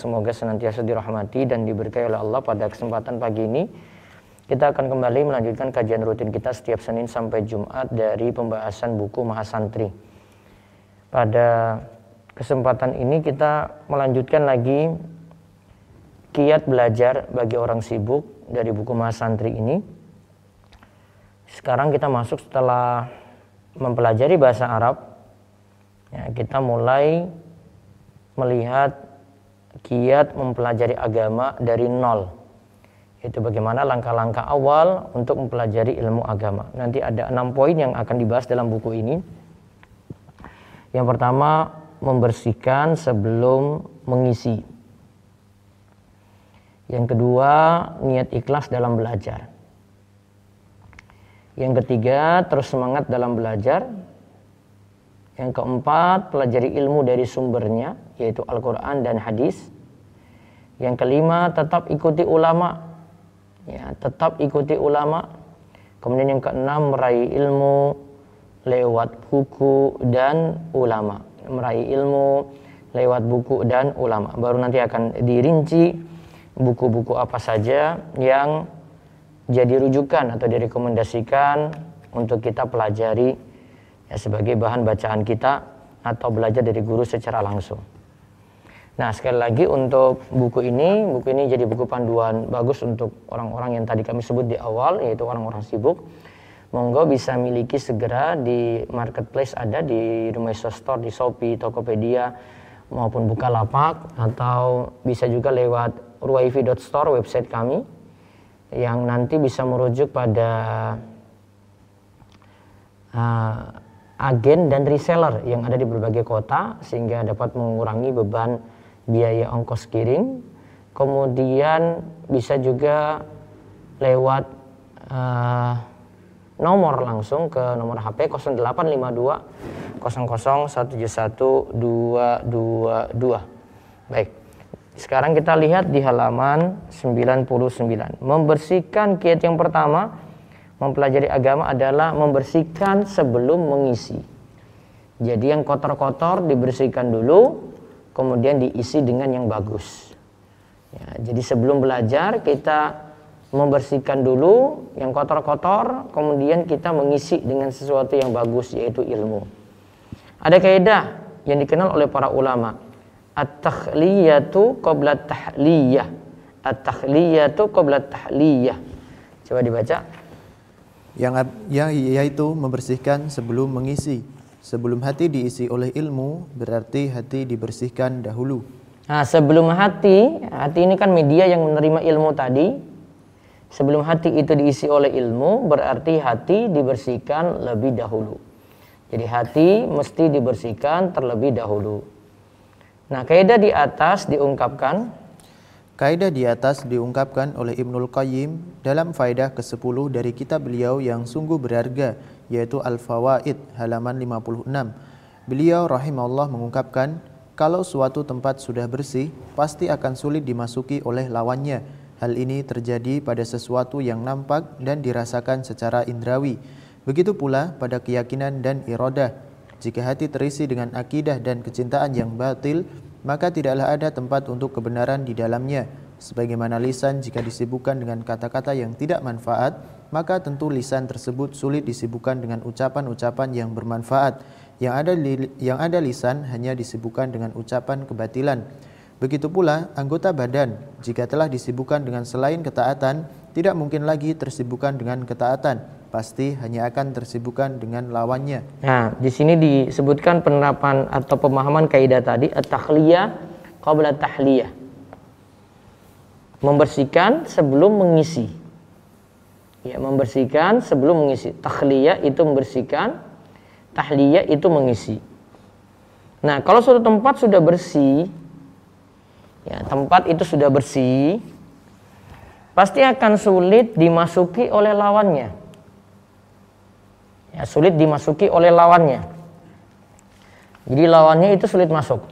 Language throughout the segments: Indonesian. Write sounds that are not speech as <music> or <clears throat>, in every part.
semoga senantiasa dirahmati dan diberkahi oleh Allah pada kesempatan pagi ini. Kita akan kembali melanjutkan kajian rutin kita setiap Senin sampai Jumat dari pembahasan buku Mahasantri. Pada kesempatan ini kita melanjutkan lagi kiat belajar bagi orang sibuk dari buku Mahasantri ini. Sekarang kita masuk setelah mempelajari bahasa Arab. Ya, kita mulai melihat kiat mempelajari agama dari nol. Itu bagaimana langkah-langkah awal untuk mempelajari ilmu agama. Nanti ada enam poin yang akan dibahas dalam buku ini. Yang pertama, membersihkan sebelum mengisi. Yang kedua, niat ikhlas dalam belajar. Yang ketiga, terus semangat dalam belajar. Yang keempat, pelajari ilmu dari sumbernya, yaitu Al-Quran dan hadis. Yang kelima, tetap ikuti ulama. Ya, tetap ikuti ulama. Kemudian yang keenam, meraih ilmu lewat buku dan ulama. Meraih ilmu lewat buku dan ulama. Baru nanti akan dirinci buku-buku apa saja yang jadi rujukan atau direkomendasikan untuk kita pelajari ya sebagai bahan bacaan kita atau belajar dari guru secara langsung. Nah, sekali lagi untuk buku ini, buku ini jadi buku panduan bagus untuk orang-orang yang tadi kami sebut di awal, yaitu orang-orang sibuk. Monggo bisa miliki segera di marketplace ada di Rumah Store, di Shopee, Tokopedia, maupun Bukalapak, atau bisa juga lewat ruwaifi.store website kami, yang nanti bisa merujuk pada uh, agen dan reseller yang ada di berbagai kota sehingga dapat mengurangi beban biaya ongkos kirim. Kemudian bisa juga lewat uh, nomor langsung ke nomor HP 0852 00171222. Baik. Sekarang kita lihat di halaman 99. Membersihkan kiat yang pertama mempelajari agama adalah membersihkan sebelum mengisi. Jadi yang kotor-kotor dibersihkan dulu, kemudian diisi dengan yang bagus. Ya, jadi sebelum belajar kita membersihkan dulu yang kotor-kotor, kemudian kita mengisi dengan sesuatu yang bagus yaitu ilmu. Ada kaidah yang dikenal oleh para ulama. At-takhliyatu qabla tahliyah. At-takhliyatu qabla tahliyah. Coba dibaca yang ya, yaitu membersihkan sebelum mengisi. Sebelum hati diisi oleh ilmu, berarti hati dibersihkan dahulu. Nah, sebelum hati, hati ini kan media yang menerima ilmu tadi. Sebelum hati itu diisi oleh ilmu, berarti hati dibersihkan lebih dahulu. Jadi hati mesti dibersihkan terlebih dahulu. Nah, kaidah di atas diungkapkan Kaidah di atas diungkapkan oleh Ibnul Qayyim dalam faedah ke-10 dari kitab beliau yang sungguh berharga yaitu Al-Fawaid halaman 56. Beliau rahimahullah mengungkapkan kalau suatu tempat sudah bersih pasti akan sulit dimasuki oleh lawannya. Hal ini terjadi pada sesuatu yang nampak dan dirasakan secara indrawi. Begitu pula pada keyakinan dan iradah. Jika hati terisi dengan akidah dan kecintaan yang batil, maka tidaklah ada tempat untuk kebenaran di dalamnya. Sebagaimana lisan jika disibukkan dengan kata-kata yang tidak manfaat, maka tentu lisan tersebut sulit disibukkan dengan ucapan-ucapan yang bermanfaat. Yang ada yang ada lisan hanya disibukkan dengan ucapan kebatilan. Begitu pula anggota badan jika telah disibukkan dengan selain ketaatan, tidak mungkin lagi tersibukkan dengan ketaatan pasti hanya akan tersibukkan dengan lawannya. Nah, di sini disebutkan penerapan atau pemahaman kaidah tadi at-takhliyah qabla tahliyah. Membersihkan sebelum mengisi. Ya, membersihkan sebelum mengisi. Takhliyah itu membersihkan, tahliyah itu mengisi. Nah, kalau suatu tempat sudah bersih, ya, tempat itu sudah bersih, pasti akan sulit dimasuki oleh lawannya ya, sulit dimasuki oleh lawannya. Jadi lawannya itu sulit masuk.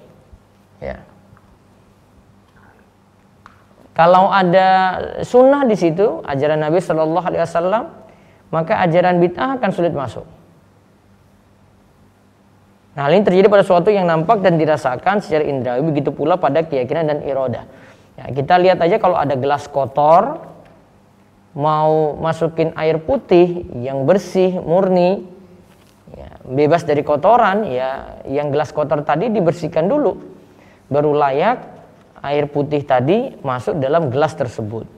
Ya. Kalau ada sunnah di situ, ajaran Nabi Shallallahu Alaihi Wasallam, maka ajaran bid'ah akan sulit masuk. Nah, hal ini terjadi pada sesuatu yang nampak dan dirasakan secara indrawi, begitu pula pada keyakinan dan iroda. Ya, kita lihat aja kalau ada gelas kotor, mau masukin air putih yang bersih, murni, ya, bebas dari kotoran, ya yang gelas kotor tadi dibersihkan dulu, baru layak air putih tadi masuk dalam gelas tersebut.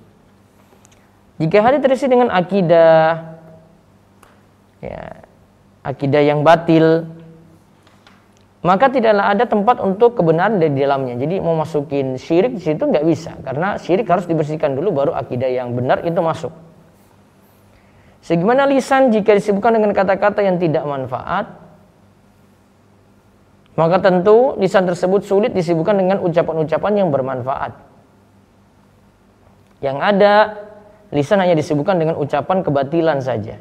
Jika hati terisi dengan akidah, ya, akidah yang batil, maka tidaklah ada tempat untuk kebenaran dari dalamnya. Jadi mau masukin syirik di situ nggak bisa karena syirik harus dibersihkan dulu baru akidah yang benar itu masuk. Sebagaimana lisan jika disebutkan dengan kata-kata yang tidak manfaat, maka tentu lisan tersebut sulit disibukkan dengan ucapan-ucapan yang bermanfaat. Yang ada lisan hanya disibukkan dengan ucapan kebatilan saja.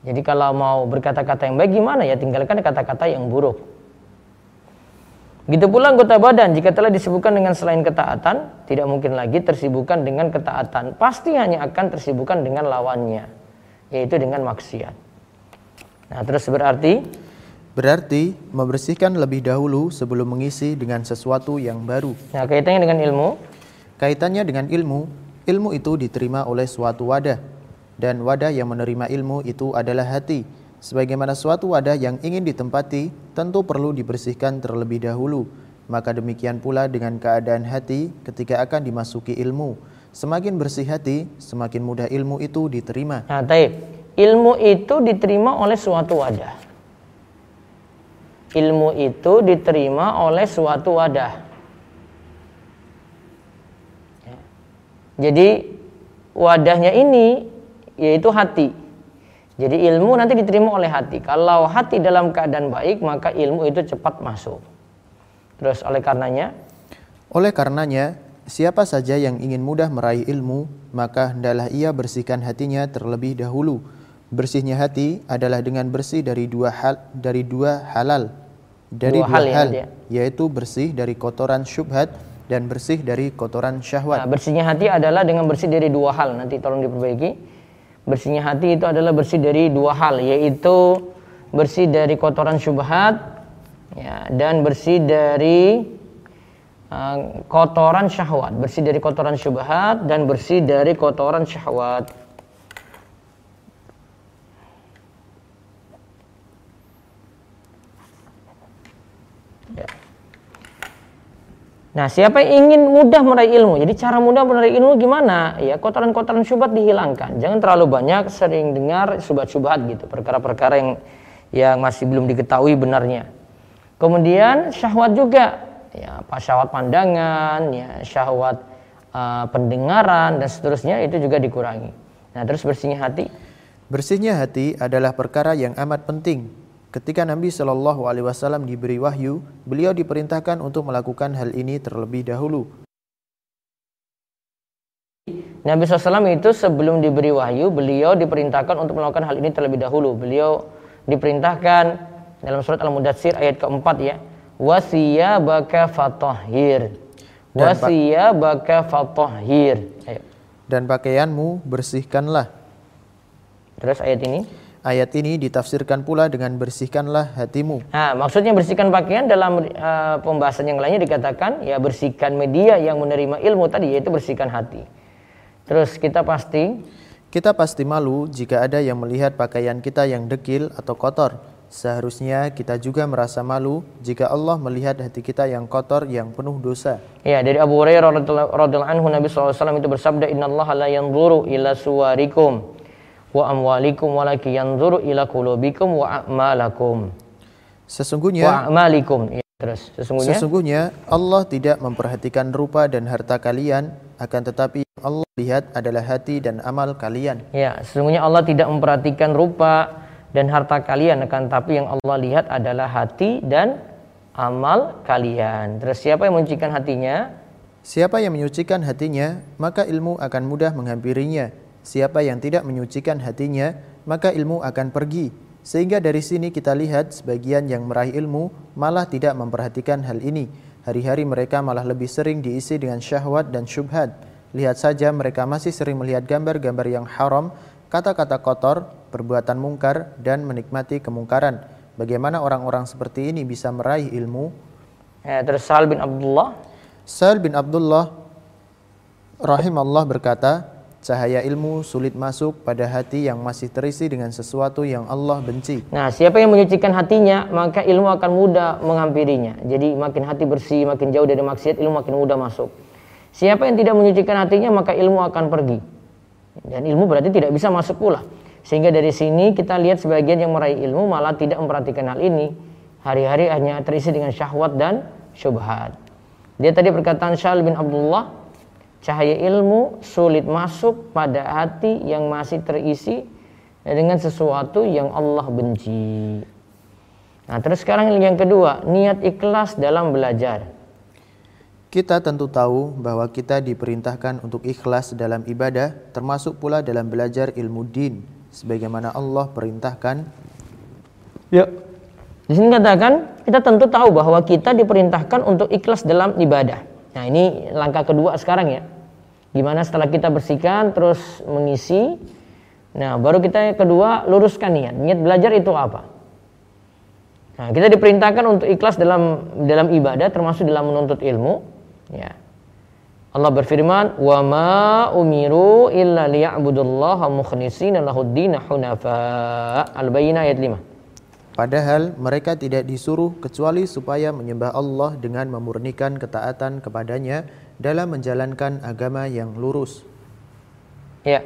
Jadi kalau mau berkata-kata yang baik gimana ya tinggalkan kata-kata yang buruk. Begitu pula anggota badan jika telah disibukkan dengan selain ketaatan, tidak mungkin lagi tersibukkan dengan ketaatan. Pasti hanya akan tersibukkan dengan lawannya, yaitu dengan maksiat. Nah, terus berarti berarti membersihkan lebih dahulu sebelum mengisi dengan sesuatu yang baru. Nah, kaitannya dengan ilmu? Kaitannya dengan ilmu, ilmu itu diterima oleh suatu wadah dan wadah yang menerima ilmu itu adalah hati Sebagaimana suatu wadah yang ingin ditempati tentu perlu dibersihkan terlebih dahulu. Maka demikian pula dengan keadaan hati ketika akan dimasuki ilmu. Semakin bersih hati, semakin mudah ilmu itu diterima. Nah, taib. Ilmu itu diterima oleh suatu wadah. Ilmu itu diterima oleh suatu wadah. Ya. Jadi wadahnya ini yaitu hati. Jadi ilmu nanti diterima oleh hati. Kalau hati dalam keadaan baik, maka ilmu itu cepat masuk. Terus oleh karenanya? Oleh karenanya, siapa saja yang ingin mudah meraih ilmu, maka hendaklah ia bersihkan hatinya terlebih dahulu. Bersihnya hati adalah dengan bersih dari dua hal dari dua halal. Dari dua, dua hal, hal ya, yaitu bersih dari kotoran syubhat dan bersih dari kotoran syahwat. Nah, bersihnya hati adalah dengan bersih dari dua hal. Nanti tolong diperbaiki Bersihnya hati itu adalah bersih dari dua hal yaitu bersih dari kotoran syubhat ya, dan bersih dari uh, kotoran syahwat, bersih dari kotoran syubhat dan bersih dari kotoran syahwat. Nah, siapa yang ingin mudah meraih ilmu? Jadi cara mudah meraih ilmu gimana? Ya, kotoran-kotoran syubhat dihilangkan. Jangan terlalu banyak sering dengar syubhat-syubhat gitu, perkara-perkara yang yang masih belum diketahui benarnya. Kemudian syahwat juga, ya, apa syahwat pandangan, ya, syahwat uh, pendengaran dan seterusnya itu juga dikurangi. Nah, terus bersihnya hati. Bersihnya hati adalah perkara yang amat penting Ketika Nabi Shallallahu Alaihi Wasallam diberi wahyu, beliau diperintahkan untuk melakukan hal ini terlebih dahulu. Nabi SAW itu sebelum diberi wahyu, beliau diperintahkan untuk melakukan hal ini terlebih dahulu. Beliau diperintahkan dalam surat Al-Mudassir ayat keempat ya, wasiya baka fatahhir. Wasiya baka fatahhir. Dan pakaianmu bersihkanlah. Terus ayat ini? Ayat ini ditafsirkan pula dengan bersihkanlah hatimu. Nah, maksudnya bersihkan pakaian dalam uh, pembahasan yang lainnya dikatakan ya bersihkan media yang menerima ilmu tadi yaitu bersihkan hati. Terus kita pasti kita pasti malu jika ada yang melihat pakaian kita yang dekil atau kotor. Seharusnya kita juga merasa malu jika Allah melihat hati kita yang kotor yang penuh dosa. Ya, dari Abu Hurairah radhiyallahu anhu Nabi SAW itu bersabda, "Inna Allah la yanzuru ila suwarikum." Wa amwalikum walaki yanzuru ila qulubikum wa a'malakum. Sesungguhnya wa a'malikum. Ya, terus sesungguhnya Sesungguhnya Allah tidak memperhatikan rupa dan harta kalian, akan tetapi Allah lihat adalah hati dan amal kalian. Ya, sesungguhnya Allah tidak memperhatikan rupa dan harta kalian, akan tetapi yang Allah lihat adalah hati dan amal kalian. Terus siapa yang menyucikan hatinya? Siapa yang menyucikan hatinya, maka ilmu akan mudah menghampirinya Siapa yang tidak menyucikan hatinya, maka ilmu akan pergi. Sehingga dari sini kita lihat sebagian yang meraih ilmu malah tidak memperhatikan hal ini. Hari-hari mereka malah lebih sering diisi dengan syahwat dan syubhat. Lihat saja mereka masih sering melihat gambar-gambar yang haram, kata-kata kotor, perbuatan mungkar, dan menikmati kemungkaran. Bagaimana orang-orang seperti ini bisa meraih ilmu? Ya, terus Sal bin Abdullah Sal bin Abdullah rahimallah berkata, cahaya ilmu sulit masuk pada hati yang masih terisi dengan sesuatu yang Allah benci. Nah, siapa yang menyucikan hatinya, maka ilmu akan mudah menghampirinya. Jadi makin hati bersih, makin jauh dari maksiat, ilmu makin mudah masuk. Siapa yang tidak menyucikan hatinya, maka ilmu akan pergi. Dan ilmu berarti tidak bisa masuk pula. Sehingga dari sini kita lihat sebagian yang meraih ilmu malah tidak memperhatikan hal ini. Hari-hari hanya terisi dengan syahwat dan syubhat. Dia tadi perkataan Syal bin Abdullah, cahaya ilmu sulit masuk pada hati yang masih terisi dengan sesuatu yang Allah benci. Nah, terus sekarang yang kedua, niat ikhlas dalam belajar. Kita tentu tahu bahwa kita diperintahkan untuk ikhlas dalam ibadah, termasuk pula dalam belajar ilmu din, sebagaimana Allah perintahkan. Ya. Di sini katakan kita tentu tahu bahwa kita diperintahkan untuk ikhlas dalam ibadah. Nah ini langkah kedua sekarang ya. Gimana setelah kita bersihkan terus mengisi. Nah baru kita yang kedua luruskan niat. Niat belajar itu apa? Nah kita diperintahkan untuk ikhlas dalam dalam ibadah termasuk dalam menuntut ilmu. Ya. Allah berfirman, "Wa ma umiru illa liya'budullaha mukhlishina lahuddin hunafa." Al-Bayyinah ayat 5. Padahal mereka tidak disuruh kecuali supaya menyembah Allah dengan memurnikan ketaatan kepadanya dalam menjalankan agama yang lurus. Ya.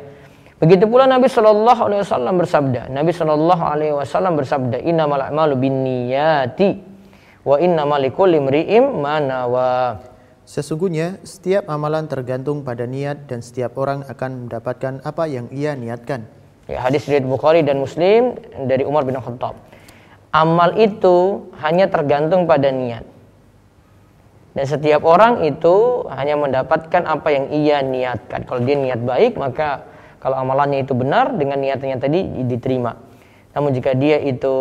Begitu pula Nabi Shallallahu alaihi wasallam bersabda. Nabi Shallallahu alaihi wasallam bersabda, "Innamal a'malu binniyati wa innamal likulli imri'in ma nawa." Sesungguhnya setiap amalan tergantung pada niat dan setiap orang akan mendapatkan apa yang ia niatkan. Ya, hadis riwayat Bukhari dan Muslim dari Umar bin Khattab. Amal itu hanya tergantung pada niat. Dan setiap orang itu hanya mendapatkan apa yang ia niatkan. Kalau dia niat baik, maka kalau amalannya itu benar dengan niatnya tadi diterima. Namun jika dia itu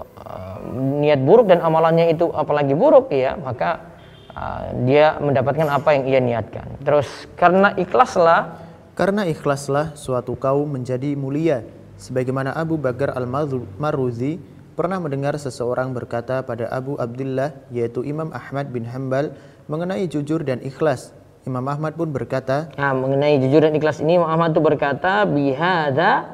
uh, niat buruk dan amalannya itu apalagi buruk ya, maka uh, dia mendapatkan apa yang ia niatkan. Terus karena ikhlaslah Karena ikhlaslah suatu kaum menjadi mulia. Sebagaimana Abu Bakar Al-Maruzi pernah mendengar seseorang berkata pada Abu Abdullah yaitu Imam Ahmad bin Hambal mengenai jujur dan ikhlas. Imam Ahmad pun berkata, Nah, mengenai jujur dan ikhlas ini Imam Ahmad itu berkata bihada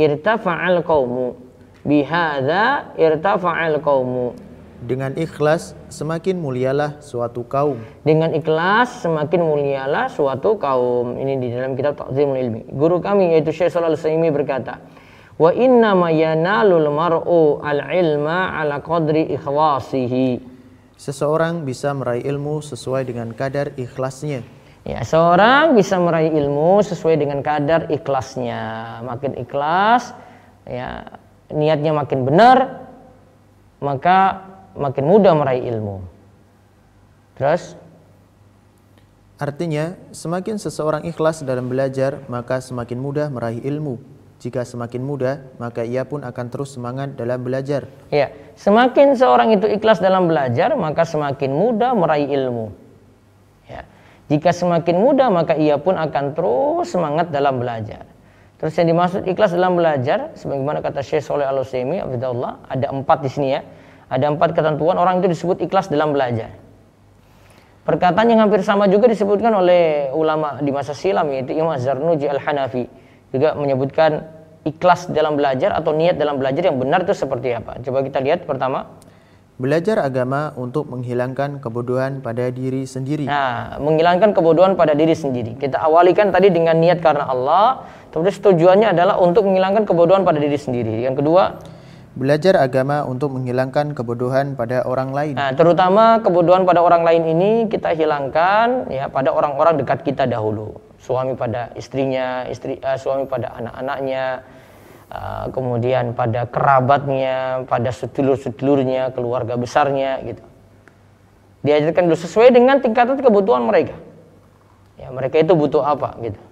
irtafa'al qaumu. Bihada irtafa'al qaumu. dengan ikhlas semakin mulialah suatu kaum. Dengan ikhlas semakin mulialah suatu kaum. Ini di dalam kitab Ta'zimul Ilmi. Guru kami yaitu Syekh Shalal Saimi berkata, "Wa inna ma yanalul mar'u al-ilma ala qadri ikhlasihi." Seseorang bisa meraih ilmu sesuai dengan kadar ikhlasnya. Ya, seorang bisa meraih ilmu sesuai dengan kadar ikhlasnya. Makin ikhlas, ya niatnya makin benar, maka makin mudah meraih ilmu. Terus Artinya, semakin seseorang ikhlas dalam belajar, maka semakin mudah meraih ilmu. Jika semakin mudah, maka ia pun akan terus semangat dalam belajar. Ya, semakin seorang itu ikhlas dalam belajar, maka semakin mudah meraih ilmu. Ya. Jika semakin mudah, maka ia pun akan terus semangat dalam belajar. Terus yang dimaksud ikhlas dalam belajar, sebagaimana kata Syekh Soleh Al Utsaimin, ada empat di sini ya. Ada empat ketentuan orang itu disebut ikhlas dalam belajar. Perkataan yang hampir sama juga disebutkan oleh ulama di masa silam yaitu Imam Zarnuji Al-Hanafi juga menyebutkan ikhlas dalam belajar atau niat dalam belajar yang benar itu seperti apa. Coba kita lihat pertama. Belajar agama untuk menghilangkan kebodohan pada diri sendiri. Nah, menghilangkan kebodohan pada diri sendiri. Kita awalikan tadi dengan niat karena Allah, terus tujuannya adalah untuk menghilangkan kebodohan pada diri sendiri. Yang kedua, Belajar agama untuk menghilangkan kebodohan pada orang lain. Nah, terutama kebodohan pada orang lain ini kita hilangkan ya pada orang-orang dekat kita dahulu. Suami pada istrinya, istri uh, suami pada anak-anaknya, uh, kemudian pada kerabatnya, pada sedulur-sedulurnya, keluarga besarnya gitu. Diajarkan dulu sesuai dengan tingkatan kebutuhan mereka. Ya, mereka itu butuh apa gitu.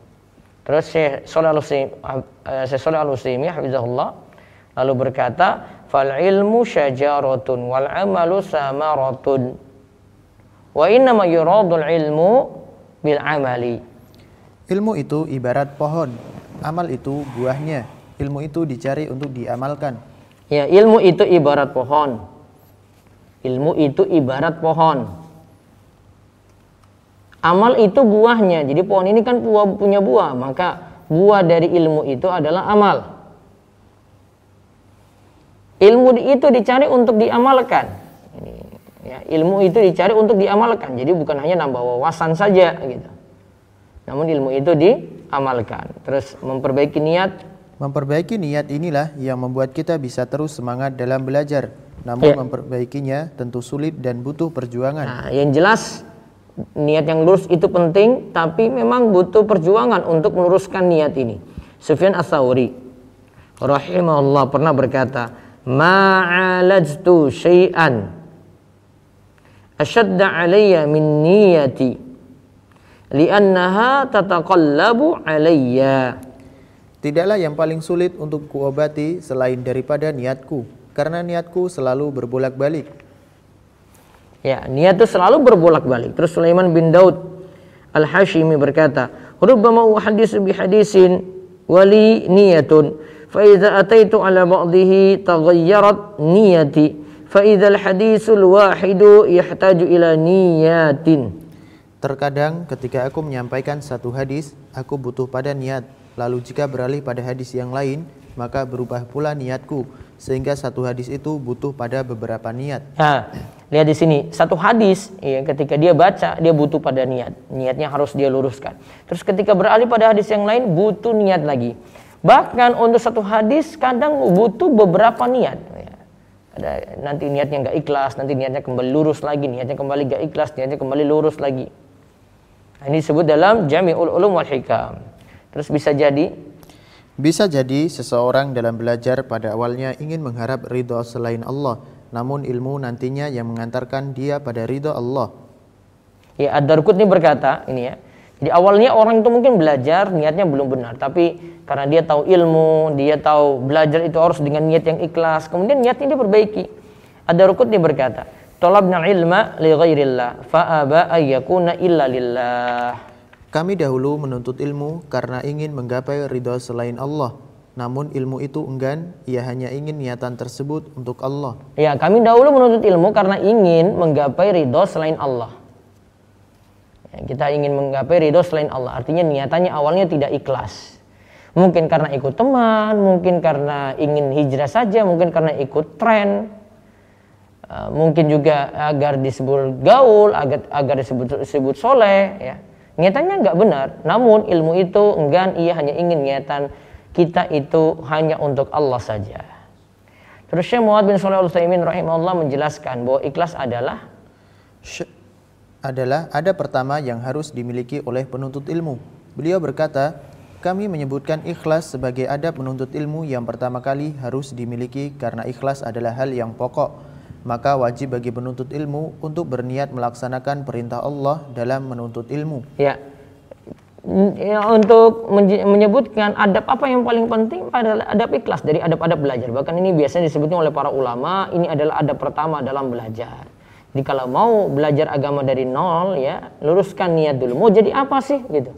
Terus Syekh Shalih Al-Utsaimin hafizahullah lalu berkata fal ilmu syajaratun wal amalu samaratun wa inna ma yuradul ilmu bil amali Ilmu itu ibarat pohon, amal itu buahnya. Ilmu itu dicari untuk diamalkan. Ya, ilmu itu ibarat pohon. Ilmu itu ibarat pohon. Amal itu buahnya. Jadi pohon ini kan punya buah, maka buah dari ilmu itu adalah amal. Ilmu itu dicari untuk diamalkan. Ya, ilmu itu dicari untuk diamalkan. Jadi bukan hanya nambah wawasan saja gitu. Namun ilmu itu diamalkan. Terus memperbaiki niat. Memperbaiki niat inilah yang membuat kita bisa terus semangat dalam belajar. Namun ya. memperbaikinya tentu sulit dan butuh perjuangan. Nah, yang jelas niat yang lurus itu penting, tapi memang butuh perjuangan untuk meluruskan niat ini. Sufyan Ats-Tsauri rahimahullah pernah berkata, "Ma'alajtu syai'an ashadda alayya min niyati li'annaha tataqallabu alayya Tidaklah yang paling sulit untuk kuobati selain daripada niatku karena niatku selalu berbolak-balik. Ya, niat itu selalu berbolak-balik. Terus Sulaiman bin Daud Al-Hashimi berkata, "Rubbama uhaddisu bi hadisin wali niyatun, fa idza ataitu ala ba'dihi taghayyarat niyati, fa idza al-hadisul wahidu yahtaju ila niyatin." Terkadang ketika aku menyampaikan satu hadis, aku butuh pada niat. Lalu jika beralih pada hadis yang lain, maka berubah pula niatku. Sehingga satu hadis itu butuh pada beberapa niat. Nah, lihat di sini. Satu hadis, ya, ketika dia baca, dia butuh pada niat. Niatnya harus dia luruskan. Terus ketika beralih pada hadis yang lain, butuh niat lagi. Bahkan untuk satu hadis, kadang butuh beberapa niat ada nanti niatnya nggak ikhlas, nanti niatnya kembali lurus lagi, niatnya kembali nggak ikhlas, niatnya kembali lurus lagi. Ini disebut dalam Jami'ul Ulum wal Hikam. Terus bisa jadi bisa jadi seseorang dalam belajar pada awalnya ingin mengharap ridho selain Allah, namun ilmu nantinya yang mengantarkan dia pada ridho Allah. Ya, Ad-Darqutni berkata, ini ya, jadi awalnya orang itu mungkin belajar niatnya belum benar, tapi karena dia tahu ilmu, dia tahu belajar itu harus dengan niat yang ikhlas, kemudian niatnya dia perbaiki. Ada rukut dia berkata, "Talabna ilma li ghairillah fa aba ayyakuna illa lillah." Kami dahulu menuntut ilmu karena ingin menggapai ridha selain Allah. Namun ilmu itu enggan, ia hanya ingin niatan tersebut untuk Allah. Ya, kami dahulu menuntut ilmu karena ingin menggapai ridho selain Allah. Ya, kita ingin menggapai ridho selain Allah. Artinya niatannya awalnya tidak ikhlas. Mungkin karena ikut teman, mungkin karena ingin hijrah saja, mungkin karena ikut tren, uh, mungkin juga agar disebut gaul, agar agar disebut disebut soleh. Ya. Niatannya nggak benar. Namun ilmu itu enggan, ia hanya ingin niatan kita itu hanya untuk Allah saja. Terus Syekh Muhammad bin Shalih Al Utsaimin rahimahullah menjelaskan bahwa ikhlas adalah adalah ada pertama yang harus dimiliki oleh penuntut ilmu. Beliau berkata, kami menyebutkan ikhlas sebagai adab menuntut ilmu yang pertama kali harus dimiliki karena ikhlas adalah hal yang pokok. Maka wajib bagi penuntut ilmu untuk berniat melaksanakan perintah Allah dalam menuntut ilmu. Ya, ya untuk menyebutkan adab apa yang paling penting adalah adab ikhlas dari adab-adab belajar. Bahkan ini biasanya disebutnya oleh para ulama, ini adalah adab pertama dalam belajar. Jadi kalau mau belajar agama dari nol ya, luruskan niat dulu. Mau jadi apa sih gitu?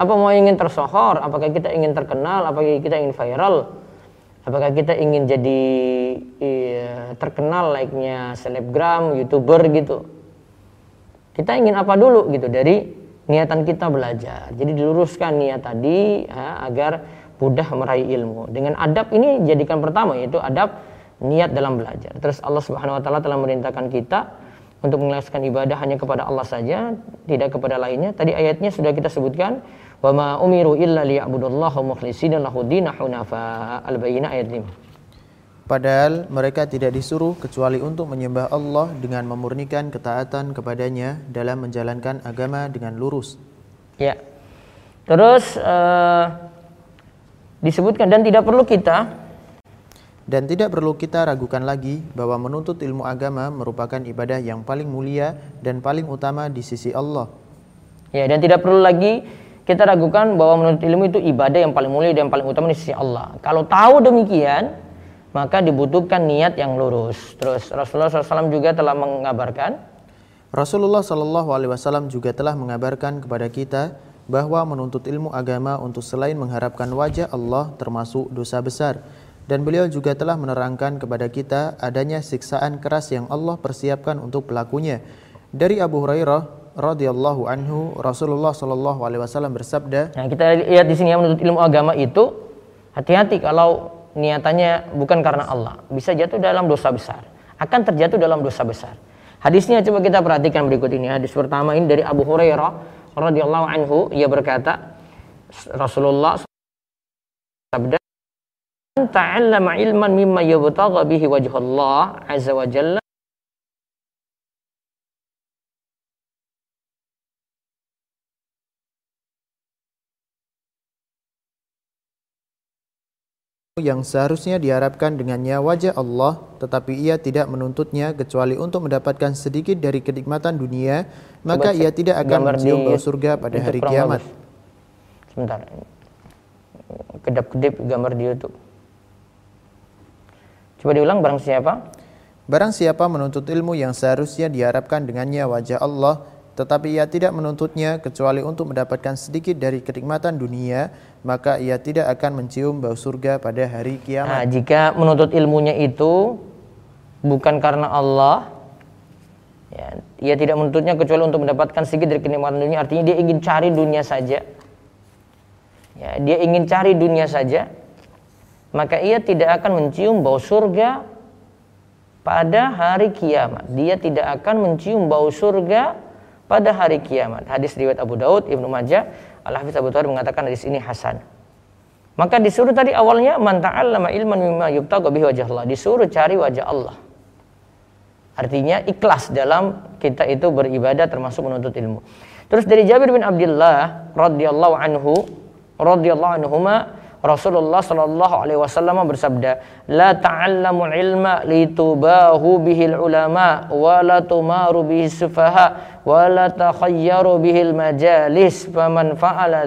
Apa mau ingin tersohor? Apakah kita ingin terkenal? Apakah kita ingin viral? Apakah kita ingin jadi iya, terkenal like-nya selebgram, youtuber gitu? Kita ingin apa dulu gitu dari niatan kita belajar. Jadi diluruskan niat tadi ya, agar mudah meraih ilmu. Dengan adab ini jadikan pertama yaitu adab niat dalam belajar. Terus Allah Subhanahu wa taala telah merintahkan kita untuk mengikhlaskan ibadah hanya kepada Allah saja, tidak kepada lainnya. Tadi ayatnya sudah kita sebutkan, "Wa ma umiru illa liya'budullaha mukhlishina lahu hunafa." Al-Bayyinah ayat 5. Padahal mereka tidak disuruh kecuali untuk menyembah Allah dengan memurnikan ketaatan kepadanya dalam menjalankan agama dengan lurus. Ya. Terus uh, disebutkan dan tidak perlu kita dan tidak perlu kita ragukan lagi bahwa menuntut ilmu agama merupakan ibadah yang paling mulia dan paling utama di sisi Allah. Ya, dan tidak perlu lagi kita ragukan bahwa menuntut ilmu itu ibadah yang paling mulia dan paling utama di sisi Allah. Kalau tahu demikian, maka dibutuhkan niat yang lurus. Terus Rasulullah SAW juga telah mengabarkan. Rasulullah SAW juga telah mengabarkan kepada kita bahwa menuntut ilmu agama untuk selain mengharapkan wajah Allah termasuk dosa besar Dan beliau juga telah menerangkan kepada kita adanya siksaan keras yang Allah persiapkan untuk pelakunya. Dari Abu Hurairah radhiyallahu anhu Rasulullah shallallahu alaihi wasallam bersabda, Nah, kita lihat di sini ya menuntut ilmu agama itu hati-hati kalau niatannya bukan karena Allah, bisa jatuh dalam dosa besar. Akan terjatuh dalam dosa besar. Hadisnya coba kita perhatikan berikut ini. Hadis pertama ini dari Abu Hurairah radhiyallahu anhu, ia berkata Rasulullah sabda ta'allama ilman mimma yubtagha bihi wajhullah azza wa jalla yang seharusnya diharapkan dengannya wajah Allah, tetapi ia tidak menuntutnya kecuali untuk mendapatkan sedikit dari kenikmatan dunia, maka Coba ia tidak akan mencium bau surga pada hari kiamat. bagus. Sebentar. Kedap-kedip gambar di YouTube. Coba diulang barang siapa? Barang siapa menuntut ilmu yang seharusnya diharapkan dengannya wajah Allah, tetapi ia tidak menuntutnya kecuali untuk mendapatkan sedikit dari kenikmatan dunia, maka ia tidak akan mencium bau surga pada hari Nah, kiamat. jika menuntut ilmunya itu bukan karena Allah, ya, ia tidak menuntutnya kecuali untuk mendapatkan sedikit dari kenikmatan dunia. Artinya dia ingin cari dunia saja. Ya, dia ingin cari dunia saja, maka ia tidak akan mencium bau surga pada hari kiamat. Dia tidak akan mencium bau surga pada hari kiamat. Hadis riwayat Abu Daud, Ibnu Majah, Al-Hafiz Abu Thawir mengatakan hadis ini hasan. Maka disuruh tadi awalnya man ta'allama ilman mimma yubtagha bihi wajh Allah. Disuruh cari wajah Allah. Artinya ikhlas dalam kita itu beribadah termasuk menuntut ilmu. Terus dari Jabir bin Abdullah radhiyallahu anhu radhiyallahu anhuma Rasulullah sallallahu alaihi wasallam bersabda, "La ta'allamu ilma litubahu bihil ulama wa la tumaru bihi sufaha wa la takhayyaru bihil majalis faman fa'ala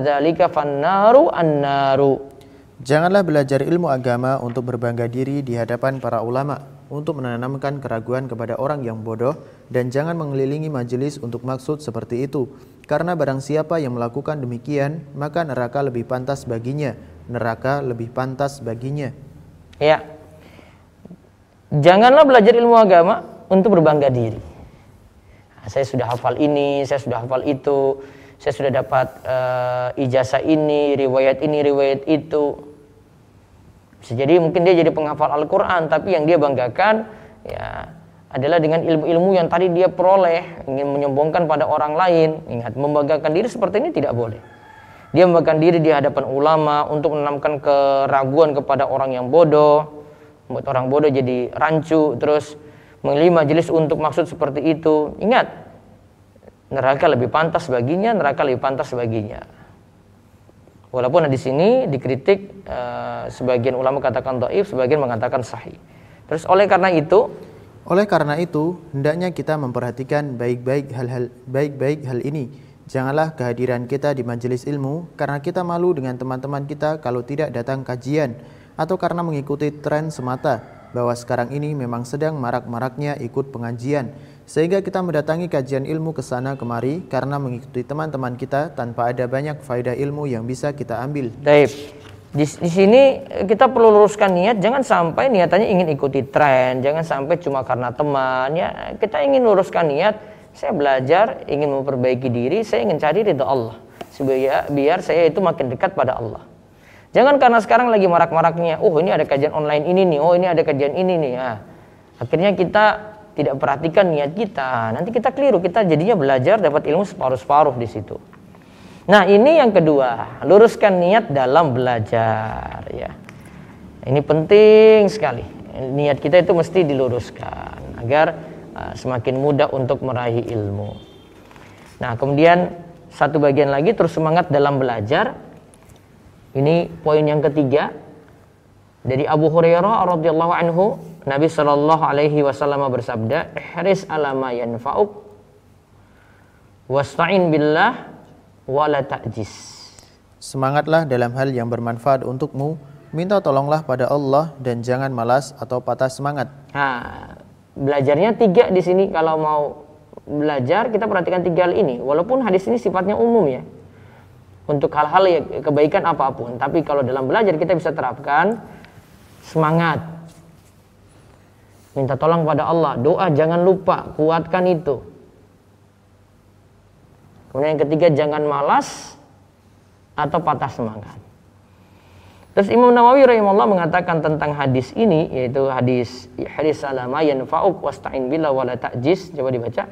annaru." Janganlah belajar ilmu agama untuk berbangga diri di hadapan para ulama, untuk menanamkan keraguan kepada orang yang bodoh, dan jangan mengelilingi majelis untuk maksud seperti itu. Karena barang siapa yang melakukan demikian, maka neraka lebih pantas baginya. Neraka lebih pantas baginya. Ya. Janganlah belajar ilmu agama untuk berbangga diri. Nah, saya sudah hafal ini, saya sudah hafal itu, saya sudah dapat uh, ijazah ini, riwayat ini, riwayat itu. Bisa jadi mungkin dia jadi penghafal Al-Quran, tapi yang dia banggakan ya adalah dengan ilmu-ilmu yang tadi dia peroleh, ingin menyombongkan pada orang lain. Ingat, membanggakan diri seperti ini tidak boleh. Dia membanggakan diri di hadapan ulama untuk menanamkan keraguan kepada orang yang bodoh, membuat orang bodoh jadi rancu, terus mengelih majelis untuk maksud seperti itu. Ingat, neraka lebih pantas baginya, neraka lebih pantas baginya. Walaupun di sini dikritik eh, sebagian ulama katakan dhaif, sebagian mengatakan sahih. Terus oleh karena itu, Oleh karena itu, hendaknya kita memperhatikan baik-baik hal-hal baik-baik hal ini. Janganlah kehadiran kita di majelis ilmu karena kita malu dengan teman-teman kita kalau tidak datang kajian atau karena mengikuti tren semata bahwa sekarang ini memang sedang marak-maraknya ikut pengajian sehingga kita mendatangi kajian ilmu ke sana kemari karena mengikuti teman-teman kita tanpa ada banyak faedah ilmu yang bisa kita ambil. Daib. Di, di sini kita perlu luruskan niat, jangan sampai niatannya ingin ikuti tren, jangan sampai cuma karena teman. Ya, kita ingin luruskan niat, saya belajar, ingin memperbaiki diri, saya ingin cari ridho Allah. Supaya biar saya itu makin dekat pada Allah. Jangan karena sekarang lagi marak-maraknya, oh ini ada kajian online ini nih, oh ini ada kajian ini nih. Nah, akhirnya kita tidak perhatikan niat kita. Nanti kita keliru, kita jadinya belajar dapat ilmu separuh-separuh di situ. Nah, ini yang kedua, luruskan niat dalam belajar ya. Ini penting sekali. Niat kita itu mesti diluruskan agar semakin mudah untuk meraih ilmu. Nah, kemudian satu bagian lagi terus semangat dalam belajar. Ini poin yang ketiga dari Abu Hurairah radhiyallahu anhu, Nabi Shallallahu alaihi wasallam bersabda, "Ihris ala ma yanfa'uk wasta'in billah wala ta'jis." Semangatlah dalam hal yang bermanfaat untukmu, minta tolonglah pada Allah dan jangan malas atau patah semangat. Nah, belajarnya tiga di sini kalau mau belajar kita perhatikan tiga hal ini. Walaupun hadis ini sifatnya umum ya. Untuk hal-hal ya, kebaikan apa pun, tapi kalau dalam belajar kita bisa terapkan semangat. Minta tolong pada Allah, doa jangan lupa, kuatkan itu. Kemudian yang ketiga jangan malas atau patah semangat. Terus Imam Nawawi rahimahullah mengatakan tentang hadis ini yaitu hadis hadis salama yanfa'uk wasta'in billah wala ta'jiz. Coba dibaca.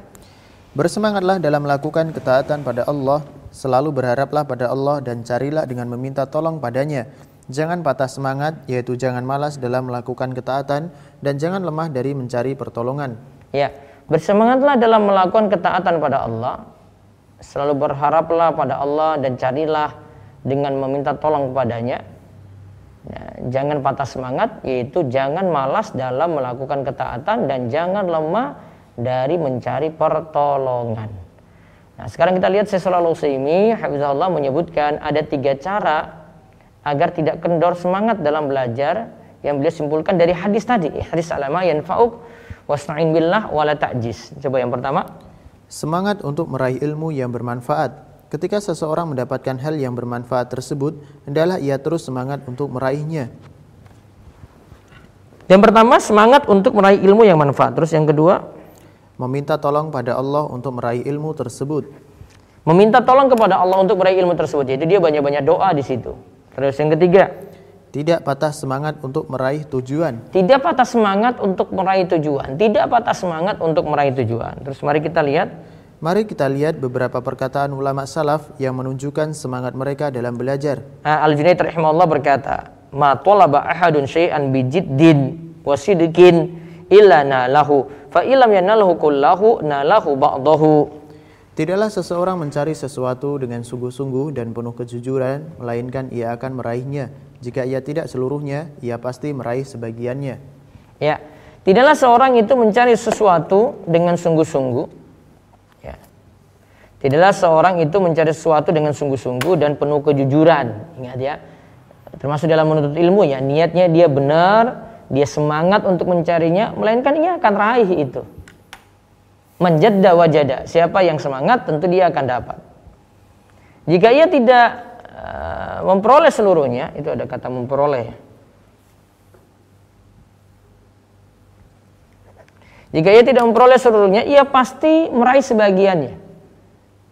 Bersemangatlah dalam melakukan ketaatan pada Allah, selalu berharaplah pada Allah dan carilah dengan meminta tolong padanya. Jangan patah semangat, yaitu jangan malas dalam melakukan ketaatan dan jangan lemah dari mencari pertolongan. Ya, bersemangatlah dalam melakukan ketaatan pada Allah, selalu berharaplah pada Allah dan carilah dengan meminta tolong kepadanya. Ya, jangan patah semangat, yaitu jangan malas dalam melakukan ketaatan dan jangan lemah dari mencari pertolongan. Nah, sekarang kita lihat Syaikhul Utsaimin Hafizahullah menyebutkan ada tiga cara agar tidak kendor semangat dalam belajar yang beliau simpulkan dari hadis tadi, hadis alama yanfa'uk wasta'in billah wala ta'jiz. Coba yang pertama, semangat untuk meraih ilmu yang bermanfaat. Ketika seseorang mendapatkan hal yang bermanfaat tersebut, hendaklah ia terus semangat untuk meraihnya. Yang pertama, semangat untuk meraih ilmu yang manfaat. Terus yang kedua, meminta tolong pada Allah untuk meraih ilmu tersebut. Meminta tolong kepada Allah untuk meraih ilmu tersebut, yaitu dia banyak-banyak doa di situ. Terus yang ketiga, tidak patah semangat untuk meraih tujuan. Tidak patah semangat untuk meraih tujuan. Tidak patah semangat untuk meraih tujuan. Terus mari kita lihat. Mari kita lihat beberapa perkataan ulama salaf yang menunjukkan semangat mereka dalam belajar. Al-Junaid rahimahullah berkata, "Ma talaba ahadun syai'an bijiddin wasidqin illa nalahu fa ilam yanalhu kullahu nalahu ba'dahu Tidaklah seseorang mencari sesuatu dengan sungguh-sungguh dan penuh kejujuran, melainkan ia akan meraihnya. Jika ia tidak seluruhnya, ia pasti meraih sebagiannya. Ya, tidaklah seorang itu mencari sesuatu dengan sungguh-sungguh. Tidaklah seorang itu mencari sesuatu dengan sungguh-sungguh dan penuh kejujuran. Ingat ya, termasuk dalam menuntut ilmu ya, niatnya dia benar, dia semangat untuk mencarinya, melainkan ia akan raih itu. Menjadda wajada, siapa yang semangat tentu dia akan dapat. Jika ia tidak uh, memperoleh seluruhnya, itu ada kata memperoleh. Jika ia tidak memperoleh seluruhnya, ia pasti meraih sebagiannya.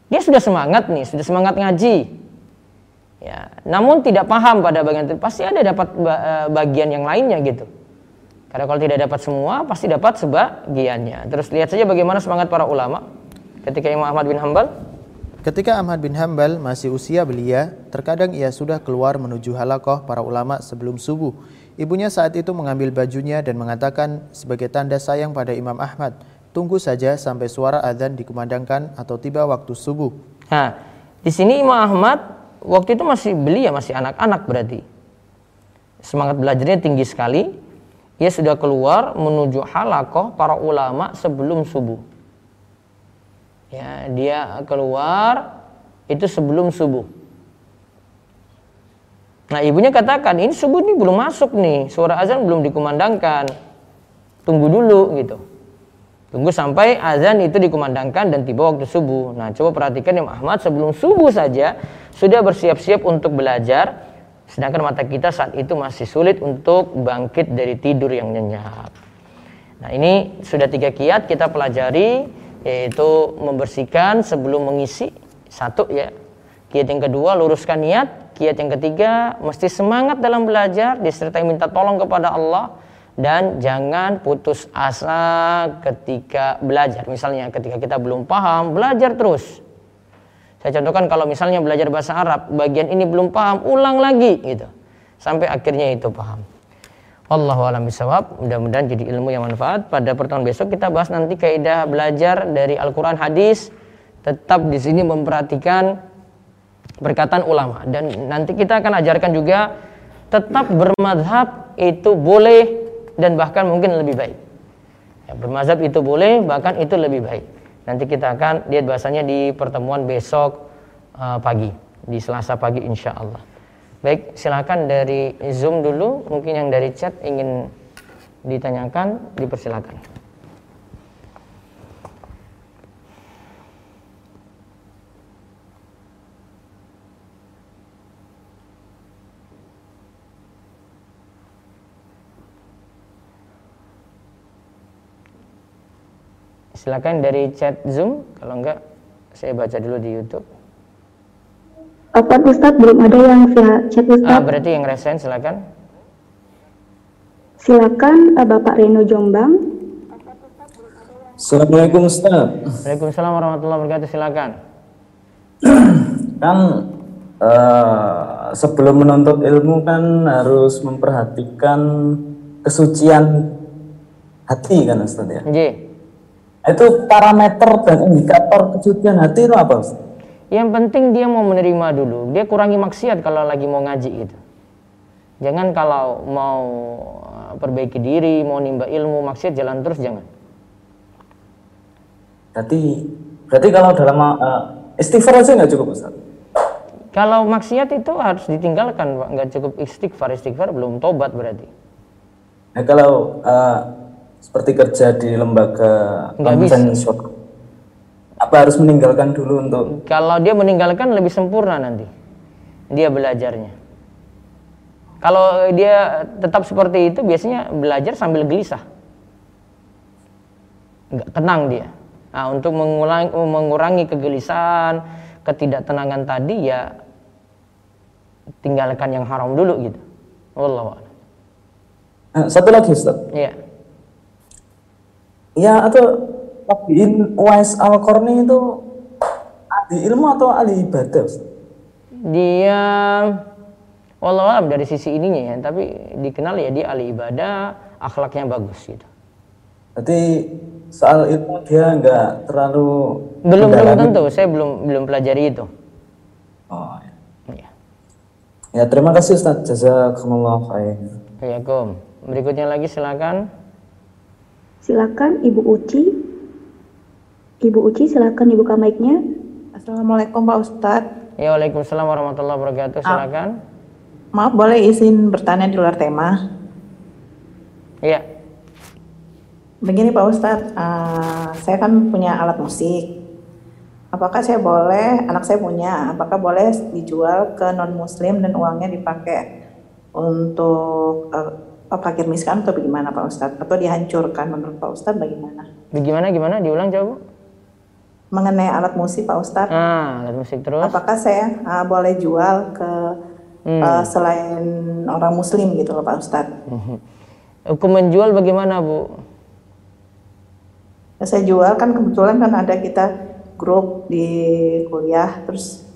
Dia sudah semangat nih, sudah semangat ngaji. Ya, namun tidak paham pada bagian itu, pasti ada dapat eh, bagian yang lainnya gitu. Karena kalau tidak dapat semua, pasti dapat sebagiannya. Terus lihat saja bagaimana semangat para ulama ketika Imam Ahmad bin Hambal. Ketika Ahmad bin Hambal masih usia belia, terkadang ia sudah keluar menuju halakoh para ulama sebelum subuh. Ibunya saat itu mengambil bajunya dan mengatakan sebagai tanda sayang pada Imam Ahmad, tunggu saja sampai suara adzan dikumandangkan atau tiba waktu subuh. Nah, di sini Imam Ahmad waktu itu masih belia, masih anak-anak berarti. Semangat belajarnya tinggi sekali, ia sudah keluar menuju halakoh para ulama sebelum subuh. Ya, dia keluar itu sebelum subuh. Nah ibunya katakan ini subuh ini belum masuk nih, suara azan belum dikumandangkan. Tunggu dulu gitu. Tunggu sampai azan itu dikumandangkan dan tiba waktu subuh. Nah coba perhatikan Imam Ahmad sebelum subuh saja sudah bersiap-siap untuk belajar Sedangkan mata kita saat itu masih sulit untuk bangkit dari tidur yang nyenyak. Nah ini sudah tiga kiat kita pelajari yaitu membersihkan sebelum mengisi satu ya. Kiat yang kedua luruskan niat. Kiat yang ketiga mesti semangat dalam belajar disertai minta tolong kepada Allah dan jangan putus asa ketika belajar. Misalnya ketika kita belum paham, belajar terus. Saya contohkan kalau misalnya belajar bahasa Arab, bagian ini belum paham, ulang lagi gitu. Sampai akhirnya itu paham. Allahu a'lam bishawab. Mudah-mudahan jadi ilmu yang manfaat. Pada pertemuan besok kita bahas nanti kaidah belajar dari Al-Qur'an hadis. Tetap di sini memperhatikan perkataan ulama dan nanti kita akan ajarkan juga tetap bermadhab itu boleh dan bahkan mungkin lebih baik. Ya, bermazhab itu boleh bahkan itu lebih baik. Nanti kita akan lihat bahasanya di pertemuan besok uh, pagi, di Selasa pagi insya Allah. Baik, silakan dari Zoom dulu, mungkin yang dari chat ingin ditanyakan, dipersilakan. Silakan dari chat Zoom, kalau enggak saya baca dulu di YouTube. Apa Ustadz belum ada yang via chat Ah, Ustadz? berarti yang resen silakan. Silakan eh, Bapak Reno Jombang. Assalamualaikum Ustaz. Waalaikumsalam warahmatullahi wabarakatuh. Silakan. <clears throat> Kan eh, sebelum menuntut ilmu kan harus memperhatikan kesucian hati kan Ustaz ya. J. Itu parameter dan indikator kesucian hati itu apa Ustaz? Yang penting dia mau menerima dulu. Dia kurangi maksiat kalau lagi mau ngaji gitu. Jangan kalau mau uh, perbaiki diri, mau nimba ilmu, maksiat jalan terus jangan. Berarti berarti kalau dalam eh, istighfar aja nggak cukup Ustaz? Kalau maksiat itu harus ditinggalkan, Pak. Nggak cukup istighfar, istighfar belum tobat berarti. Nah kalau eh, seperti kerja di lembaga konvensional, apa harus meninggalkan dulu untuk Kalau dia meninggalkan lebih sempurna nanti. Dia belajarnya. Kalau dia tetap seperti itu biasanya belajar sambil gelisah. Nggak tenang dia. Nah, untuk mengurangi, mengurangi kegelisahan, ketidaktenangan tadi ya tinggalkan yang haram dulu gitu. Wallahu a'lam. Nah, satu lagi Ustaz. Iya. Ya atau tabiin Wais al Qarni itu ahli ilmu atau ahli ibadah? Dia wallahu a'lam dari sisi ininya ya, tapi dikenal ya dia ahli ibadah, akhlaknya bagus gitu. Berarti soal ilmu dia nggak terlalu Belum belum tentu, saya belum belum pelajari itu. Oh, ya. Ya. ya terima kasih Ustaz. Jazakumullah khair. Kom. Berikutnya lagi silakan. Silakan Ibu Uci. Ibu Uci silakan dibuka mic-nya. Assalamualaikum Pak Ustadz. Ya, Waalaikumsalam warahmatullahi wabarakatuh. Silakan. Maaf boleh izin bertanya di luar tema. Iya. Begini Pak Ustadz, eh, saya kan punya alat musik. Apakah saya boleh, anak saya punya, apakah boleh dijual ke non muslim dan uangnya dipakai untuk eh, fakir miskin atau bagaimana Pak Ustadz? Atau dihancurkan menurut Pak Ustadz bagaimana? Bagaimana gimana? Diulang coba. Bu. Mengenai alat musik Pak Ustadz, Ah, alat musik terus. apakah saya eh, boleh jual ke Hmm. eh, selain orang muslim gitu loh Pak Ustadz? Hukum menjual bagaimana, Bu? Ya, saya jual kan kebetulan kan ada kita grup di kuliah terus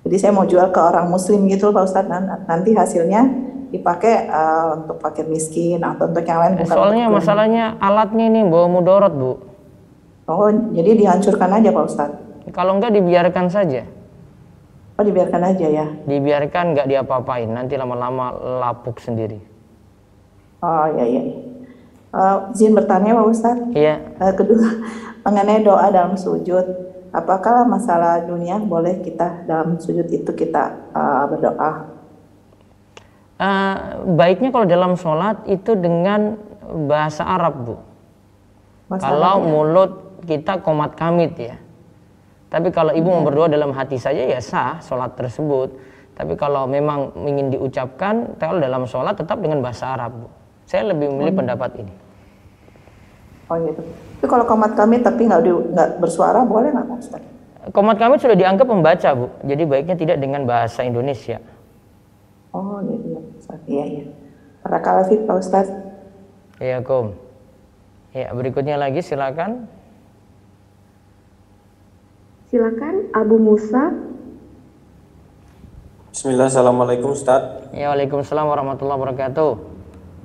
jadi saya mau jual ke orang muslim gitu Pak Ustadz Nan- nanti hasilnya dipakai eh, untuk fakir miskin atau untuk yang lain Eh, bukan Soalnya untuk- masalahnya alatnya ini bawa mudorot, Bu. oh jadi dihancurkan aja Pak Ustadz Kalau enggak dibiarkan saja. oh dibiarkan aja ya Dibiarkan enggak diapa-apain, nanti lama-lama lapuk sendiri. oh iya iya Eh, izin bertanya Pak Ustadz Iya. Eh, kedua <laughs> mengenai doa dalam sujud apakah masalah dunia boleh kita dalam sujud itu kita eh, berdoa Eh, baiknya kalau dalam sholat itu dengan bahasa Arab, Bu. Kalau ya? mulut kita komat kamit ya. Tapi kalau ibu mau berdoa dalam hati saja ya sah sholat tersebut. Tapi kalau memang ingin diucapkan, kalau dalam sholat tetap dengan bahasa Arab. Bu. Saya lebih memilih pendapat ini. Oh gitu. Tapi kalau komat kami tapi nggak di- nggak bersuara boleh nggak Ustaz? Komat kamit sudah dianggap pembaca bu, jadi baiknya tidak dengan bahasa Indonesia. Oh gitu Ustaz. Iya iya. Barakallahu fiik Pak Ustaz. Ya kom. Ya berikutnya lagi silakan. Silakan Abu Musa. Bismillah, Assalamualaikum Ustadz. Ya waalaikumsalam warahmatullahi wabarakatuh.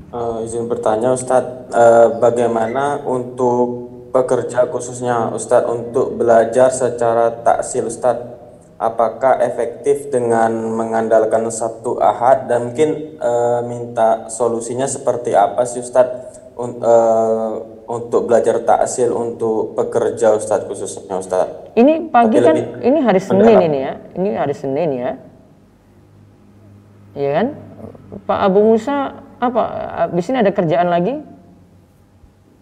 Eh, izin bertanya Ustadz, eh, bagaimana untuk pekerja khususnya Ustadz untuk belajar secara taksil Ustadz? Apakah efektif dengan mengandalkan satu ahad dan mungkin eh, minta solusinya seperti apa sih Ustadz Un- eh, untuk belajar taksil untuk pekerja Ustadz khususnya Ustadz? Ini pagi Tapi kan, ini hari Senin mendalam. ini ya. Ini hari Senin ya. Iya kan? Pak Abu Musa apa? Di sini ada kerjaan lagi?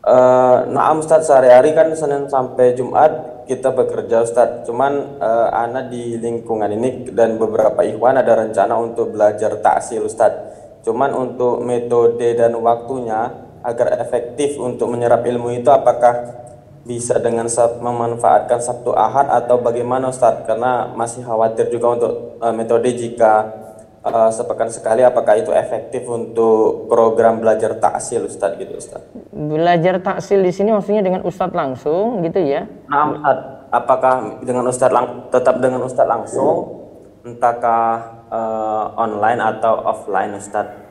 Eh, Naam Ustadz sehari-hari kan Senin sampai Jumat kita bekerja Ustadz. Cuman eh, Ana di lingkungan ini dan beberapa ikhwan ada rencana untuk belajar taksil Ustadz. Cuman untuk metode dan waktunya agar efektif untuk menyerap ilmu itu apakah bisa dengan memanfaatkan Sabtu Ahad atau bagaimana Ustadz? Karena masih khawatir juga untuk uh, metode jika uh, sepekan sekali apakah itu efektif untuk program belajar taksil Ustadz gitu Ustadz? Belajar taksil di sini maksudnya dengan ustadz langsung gitu ya. Nah Ustadz, apakah dengan Ustadz lang- tetap dengan Ustadz langsung entahkah uh, online atau offline Ustadz?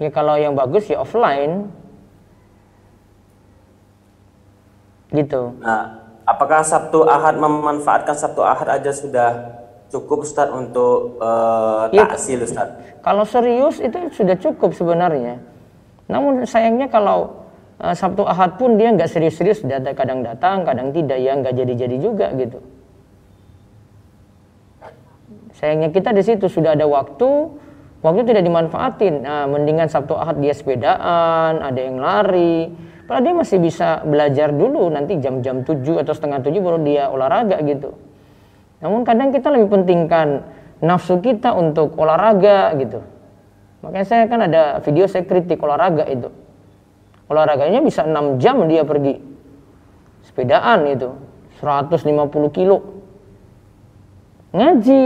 Ya kalau yang bagus ya offline. Gitu. Nah, apakah Sabtu Ahad memanfaatkan Sabtu Ahad aja sudah cukup Ustadz untuk uh, Iya. taksil Ustadz? Kalau serius itu sudah cukup sebenarnya. Namun sayangnya kalau uh, Sabtu Ahad pun dia nggak serius-serius, data kadang datang, kadang tidak, ya nggak jadi-jadi juga gitu. Sayangnya kita di situ sudah ada waktu, waktu tidak dimanfaatin. Nah, mendingan Sabtu Ahad dia sepedaan, ada yang lari. Padahal dia masih bisa belajar dulu nanti jam-jam 7 atau setengah 7 baru dia olahraga gitu. Namun kadang kita lebih pentingkan nafsu kita untuk olahraga gitu. Makanya saya kan ada video saya kritik olahraga itu. Olahraganya bisa 6 jam dia pergi. Sepedaan itu 150 kilo. Ngaji,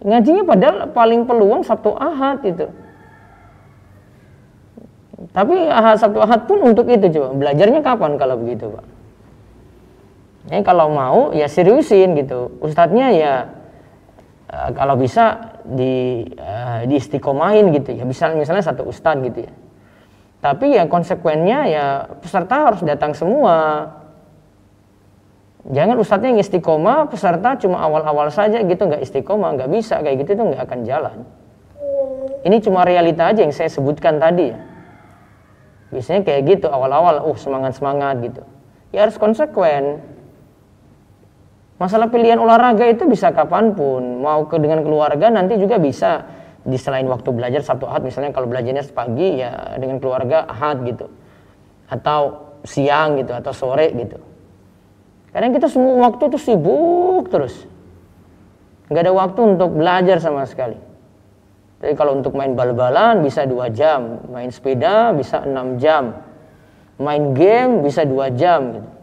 ngajinya padahal paling peluang Sabtu Ahad itu. Tapi Ahad Sabtu Ahad pun untuk itu coba. Belajarnya kapan kalau begitu, Pak? Ya, kalau mau ya seriusin gitu. Ustadznya ya eh, kalau bisa di eh, di istiqomahin gitu ya. Bisa misalnya satu ustadz gitu ya. Tapi ya konsekuennya ya peserta harus datang semua. Jangan ustadznya yang istiqomah, peserta cuma awal-awal saja gitu nggak istiqomah, nggak bisa kayak gitu tuh nggak akan jalan. Ini cuma realita aja yang saya sebutkan tadi ya. Biasanya kayak gitu awal-awal, uh semangat-semangat gitu. Ya harus konsekuen. Masalah pilihan olahraga itu bisa kapan pun, mau ke dengan keluarga nanti juga bisa. Di selain waktu belajar Sabtu Ahad misalnya kalau belajarnya pagi ya dengan keluarga Ahad gitu. Atau siang gitu atau sore gitu. Kadang kita semua waktu tuh sibuk terus. Nggak ada waktu untuk belajar sama sekali. Jadi kalau untuk main bal-balan bisa dua jam. Main sepeda bisa enam jam. Main game bisa dua jam gitu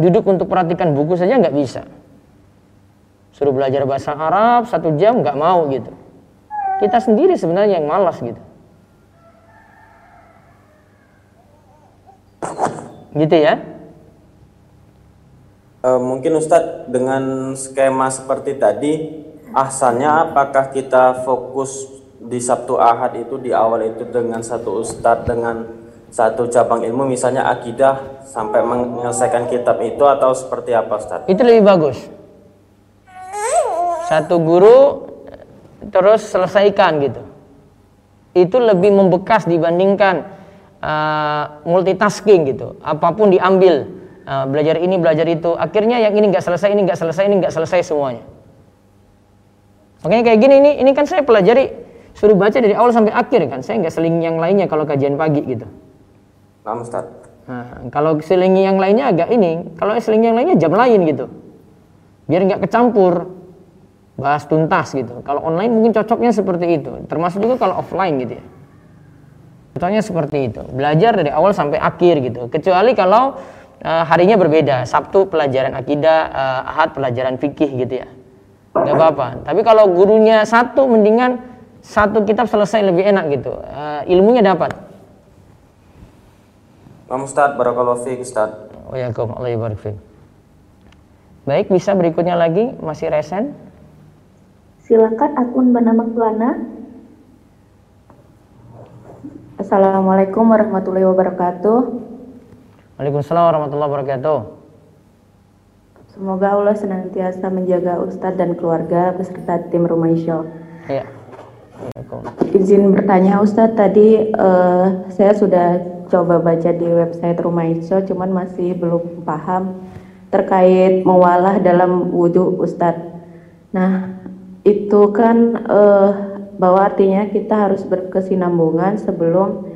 duduk untuk perhatikan buku saja nggak bisa. Suruh belajar bahasa Arab satu jam nggak mau gitu. Kita sendiri sebenarnya yang malas gitu. Gitu ya? Eh, mungkin Ustadz dengan skema seperti tadi, asalnya apakah kita fokus di Sabtu Ahad itu di awal itu dengan satu Ustadz dengan satu cabang ilmu misalnya akidah sampai menyelesaikan kitab itu atau seperti apa Ustadz? itu lebih bagus. Satu guru terus selesaikan gitu. Itu lebih membekas dibandingkan uh, multitasking gitu. Apa pun diambil uh, belajar ini belajar itu. Akhirnya yang ini nggak selesai ini nggak selesai ini nggak selesai semuanya. Makanya kayak gini ini ini kan saya pelajari suruh baca dari awal sampai akhir kan. Saya nggak seling yang lainnya kalau kajian pagi gitu Nah, Ustadz. Nah, kalau selingi yang lainnya agak ini, kalau selingi yang lainnya jam lain gitu. Biar nggak kecampur, bahas tuntas gitu. Kalau online mungkin cocoknya seperti itu. Termasuk juga kalau offline gitu ya. Contohnya seperti itu. Belajar dari awal sampai akhir gitu. Kecuali kalau eh, harinya berbeda. Sabtu pelajaran akidah, eh, Ahad pelajaran fikih gitu ya. Nggak apa-apa. Tapi kalau gurunya satu, mendingan satu kitab selesai lebih enak gitu. Eh, ilmunya dapat. Nah, Ustadz, barakallahu fiik Ustadz. Waalaikumsalam fiik. Baik, bisa berikutnya lagi masih resen. Silakan akun bernama Kelana. Assalamualaikum warahmatullahi wabarakatuh. Waalaikumsalam warahmatullahi wabarakatuh. Semoga Allah senantiasa menjaga Ustadz dan keluarga beserta tim Rumah Show. Iya. Waalaikumsalam. Izin bertanya Ustadz, tadi eh, saya sudah coba baca di website Rumah Show, cuman masih belum paham terkait mewalah dalam wudhu Ustadz. Nah, itu kan eh, bahwa artinya kita harus berkesinambungan sebelum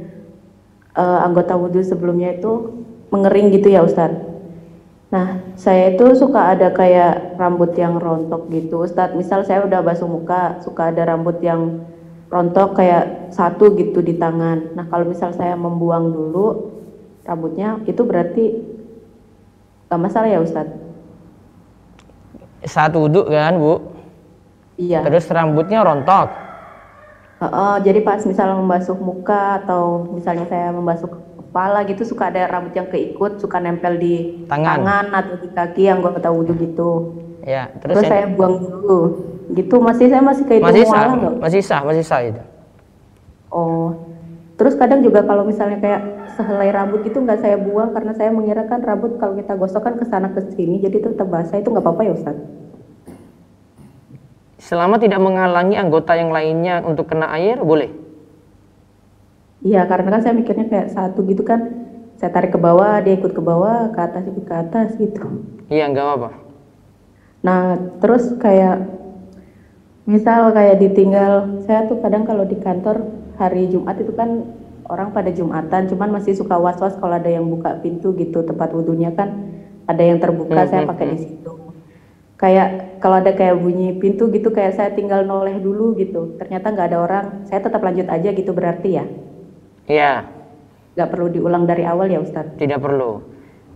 eh, anggota wudhu sebelumnya itu mengering gitu ya Ustadz. Nah, saya itu suka ada kayak rambut yang rontok gitu, Ustadz. Misal saya udah basuh muka, suka ada rambut yang rontok kayak satu gitu di tangan. Nah, kalau misal saya membuang dulu rambutnya, itu berarti Gak masalah ya Ustadz? Saat wudhu kan bu, Iya. terus rambutnya rontok. Heeh, jadi pas misalnya membasuh muka atau misalnya saya membasuh kepala gitu suka ada rambut yang keikut, suka nempel di Tangan. atau di kaki yang gue tahu wudhu gitu. Ya, Terus, terus, saya buang dulu. Gitu masih saya masih kayak masih sah, nggak? masih sah, masih sah itu. Oh. Terus kadang juga kalau misalnya kayak sehelai rambut itu nggak saya buang karena saya mengira kan rambut kalau kita gosok kan ke sana ke sini jadi tetap basah itu nggak apa-apa ya Ustaz? Selama tidak menghalangi anggota yang lainnya untuk kena air, boleh. Iya karena kan saya mikirnya kayak satu gitu kan saya tarik ke bawah dia ikut ke bawah ke atas ikut ke atas gitu. Iya, nggak apa-apa. Nah terus kayak misal kayak ditinggal saya tuh kadang kalau di kantor hari Jumat itu kan orang pada Jumatan cuman masih suka was-was kalau ada yang buka pintu gitu tempat wudhunya kan ada yang terbuka Hmm, saya hmm, pakai di hmm. situ kayak kalau ada kayak bunyi pintu gitu kayak saya tinggal noleh dulu gitu ternyata nggak ada orang saya tetap lanjut aja gitu berarti ya Iya, nggak perlu diulang dari awal ya Ustadz tidak perlu.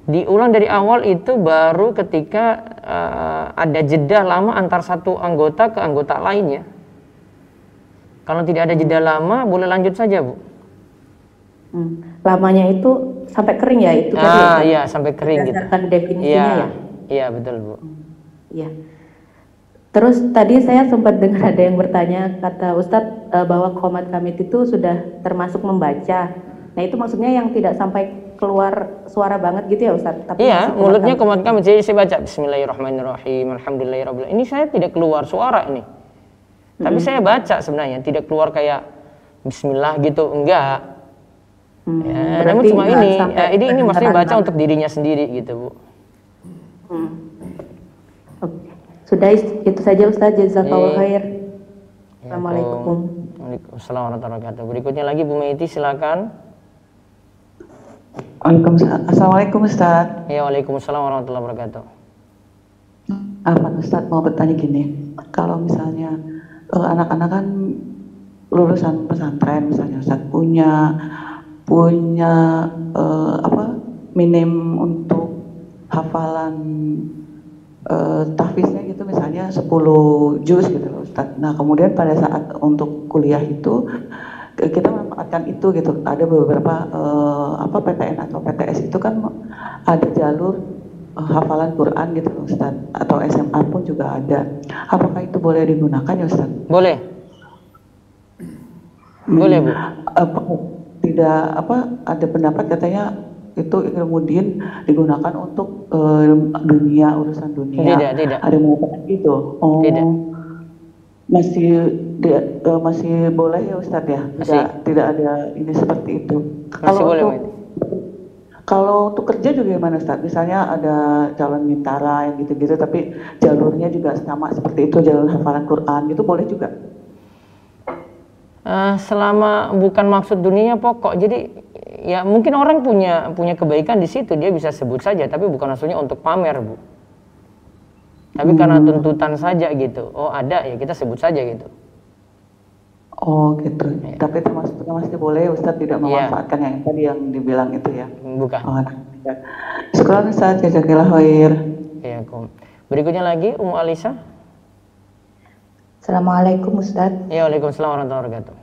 Diulang dari awal itu baru ketika eh, ada jeda lama antar satu anggota ke anggota lainnya. Kalau tidak ada jeda lama, boleh lanjut saja, Bu. Hmm. lamanya itu sampai kering ya itu ya, Ah, Ustadz? iya, sampai kering gitu. definisinya Iya, ya iya betul, Bu. Iya. Terus tadi saya sempat dengar ada yang bertanya kata Ustadz eh, bahwa komat kamit itu sudah termasuk membaca. Nah itu maksudnya yang tidak sampai keluar suara banget gitu ya Ustadz? Tapi Iya, mulutnya kamit. komat kami. Jadi saya baca Bismillahirrahmanirrahim, Alhamdulillahirobbilalamin. Ini saya tidak keluar suara ini. Tapi saya baca sebenarnya, tidak keluar kayak Bismillah gitu, enggak. Hmm, Ya, namun cuma ini, ya, ini ini maksudnya baca untuk dirinya sendiri gitu, Bu. Hmm. Sudah itu saja Ustadz. Jazakallah Iya. khair. Ya, Assalamualaikum. Waalaikumsalam warahmatullahi wabarakatuh. Berikutnya lagi Bu Meiti silakan. Waalaikumsalam. Assalamualaikum Ustaz. Ya, Waalaikumsalam warahmatullahi wabarakatuh. Apa Ustaz mau bertanya gini, kalau misalnya eh, anak-anak kan lulusan pesantren misalnya Ustaz punya punya eh, apa minim untuk hafalan eh, tahfiznya gitu misalnya 10 juz gitu Ustaz. Nah kemudian pada saat untuk kuliah itu kita memanfaatkan itu gitu. Ada beberapa eh, apa PTN atau PTS itu kan ada jalur eh, hafalan Quran gitu Ustaz. Atau SMA pun juga ada. Apakah itu boleh digunakan ya Ustaz? Boleh. Boleh, Bu. Apa, tidak apa ada pendapat katanya itu ilmu din digunakan untuk eh, dunia urusan dunia. Tidak, tidak. Ada yang mengatakan gitu. Oh. Tidak. Masih dia- eh, masih boleh ya Ustadz ya? Tidak, Masih. tidak ada ini seperti itu. Masih boleh, untuk, kalau untuk kerja juga gimana Ustadz? Misalnya ada calon mintara yang gitu-gitu tapi jalurnya juga sama seperti itu jalur hafalan Quran gitu boleh juga? Eh, selama bukan maksud dunia pokok. Jadi ya mungkin orang punya punya kebaikan di situ dia bisa sebut saja tapi bukan maksudnya untuk pamer, Bu. Tapi karena tuntutan saja gitu. Oh, ada ya kita sebut saja gitu. Oh gitu. Tapi termasuknya masih boleh Ustadz tidak Iya. memanfaatkan yang tadi yang dibilang itu ya? Bukan. Oh, tidak. Sekolah Ustadz, jazakillah khair. Ya, Kum. Berikutnya lagi Umu Alisa. Assalamualaikum Ustadz. Ya, Waalaikumsalam warahmatullahi wabarakatuh.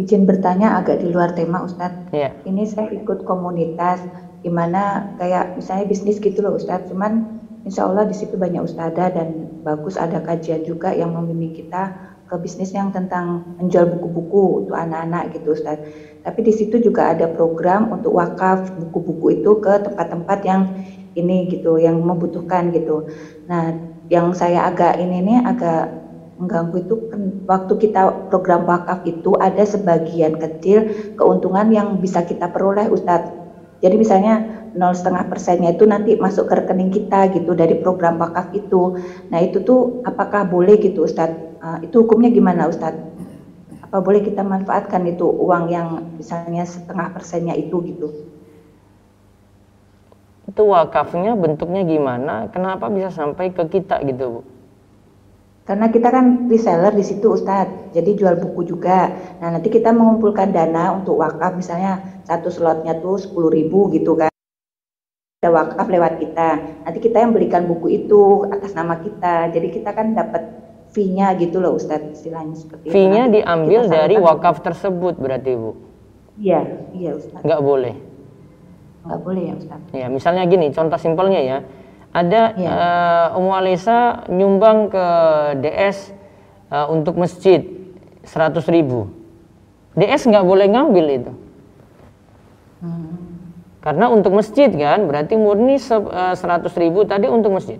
Izin bertanya agak di luar tema Ustadz. Iya. Ini saya ikut komunitas gimana kayak misalnya bisnis gitu loh Ustadz. Cuman insya Allah di situ banyak ustazah dan bagus ada kajian juga yang membimbing kita ke bisnis yang tentang menjual buku-buku untuk anak-anak gitu Ustadz. Tapi di situ juga ada program untuk wakaf buku-buku itu ke tempat-tempat yang ini gitu, yang membutuhkan gitu. Nah, yang saya agak ini nih agak mengganggu itu kan waktu kita program wakaf itu ada sebagian kecil keuntungan yang bisa kita peroleh Ustadz. Jadi misalnya nol setengah persennya itu nanti masuk ke rekening kita gitu dari program wakaf itu. Nah itu tuh apakah boleh gitu Ustadz? Uh, itu hukumnya gimana Ustadz? Apa boleh kita manfaatkan itu uang yang misalnya setengah persennya itu gitu? Itu wakafnya bentuknya gimana? Kenapa bisa sampai ke kita gitu, Bu? Karena kita kan reseller di situ Ustadz, jadi jual buku juga. Nah nanti kita mengumpulkan dana untuk wakaf misalnya satu slotnya tuh 10.000 ribu gitu kan. ada wakaf lewat kita. Nanti kita yang belikan buku itu atas nama kita. Jadi kita kan dapat fee-nya gitu loh Ustadz istilahnya seperti Fee-nya diambil dari wakaf tersebut berarti Bu. Iya, iya Ustadz. Nggak boleh. Nggak boleh ya Ustadz. Ya, misalnya gini, contoh simpelnya ya. Ada Iya. eh, Ummu Alisa nyumbang ke DS eh, untuk masjid 100 ribu. DS nggak boleh ngambil itu. Karena untuk masjid kan, berarti murni se- eh, 100 ribu tadi untuk masjid.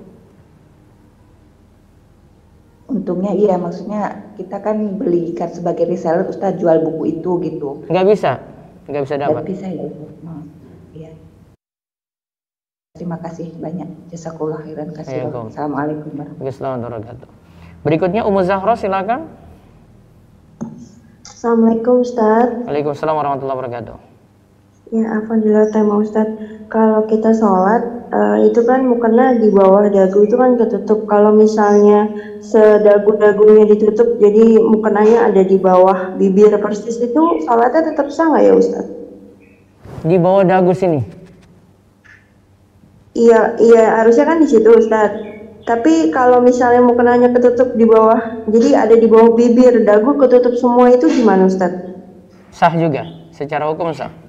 Untungnya iya, maksudnya kita kan belikan sebagai reseller Ustadz jual buku itu gitu. Nggak bisa, nggak bisa Nggak dapat. bisa ya. Hmm, Iya. Terima kasih banyak. Jazakallah khairan kasih. Iya. Assalamualaikum warahmatullahi wabarakatuh. Berikutnya Ummu Zahra silakan. Assalamualaikum Ustaz. Waalaikumsalam warahmatullahi wabarakatuh. Ya, Alhamdulillah tema Ustaz. Kalau kita sholat, eh, itu kan mukena di bawah dagu itu kan ketutup. Kalau misalnya sedagu-dagunya ditutup, jadi mukenanya ada di bawah bibir persis itu, sholatnya tetap sah nggak ya Ustaz? Di bawah dagu sini. Iya, iya harusnya kan di situ Ustaz. Tapi kalau misalnya mukenanya ketutup di bawah, jadi ada di bawah bibir, dagu ketutup semua itu gimana Ustaz? Sah juga, secara hukum sah.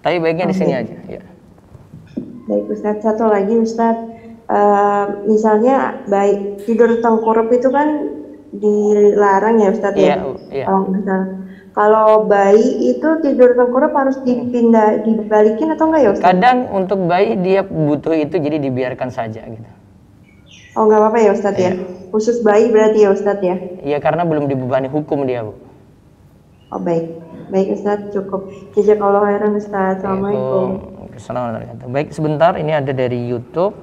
Tapi baiknya di sini aja. Ya. Baik Ustadz, satu lagi Ustadz, Eh, misalnya baik tidur tengkurap itu kan dilarang ya Ustadz Iya, ya? iya. Kalau nggak salah. Kalau bayi itu tidur tengkurap harus dipindah, dibalikin atau enggak ya Ustadz? Kadang untuk bayi dia butuh itu jadi dibiarkan saja gitu. Oh nggak apa-apa ya Ustadz ya? Khusus bayi berarti ya Ustadz ya? Iya karena belum dibebani hukum dia bu. Oh baik, baik Ustadz cukup. Jazakallah khairan Ustadz. Assalamualaikum. Assalamualaikum. Baik sebentar ini ada dari YouTube.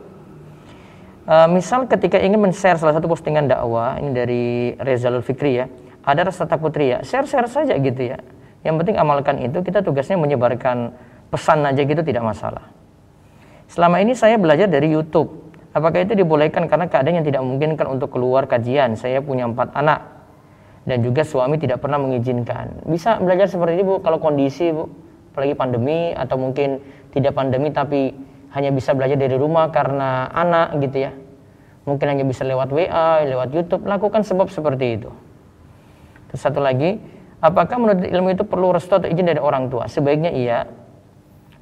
Eh, misal ketika ingin men-share salah satu postingan dakwah ini dari Rezalul Fikri ya, ada rasa takut ria, share-share saja gitu ya. Yang penting amalkan itu, kita tugasnya menyebarkan pesan aja gitu tidak masalah. Selama ini saya belajar dari YouTube. Apakah itu dibolehkan karena keadaan yang tidak memungkinkan untuk keluar kajian? Saya punya empat anak dan juga suami tidak pernah mengizinkan. Bisa belajar seperti ini bu, kalau kondisi bu, apalagi pandemi atau mungkin tidak pandemi tapi hanya bisa belajar dari rumah karena anak gitu ya. Mungkin hanya bisa lewat WA, lewat YouTube, lakukan sebab seperti itu. Terus satu lagi, apakah menurut ilmu itu perlu restu atau izin dari orang tua? Sebaiknya iya.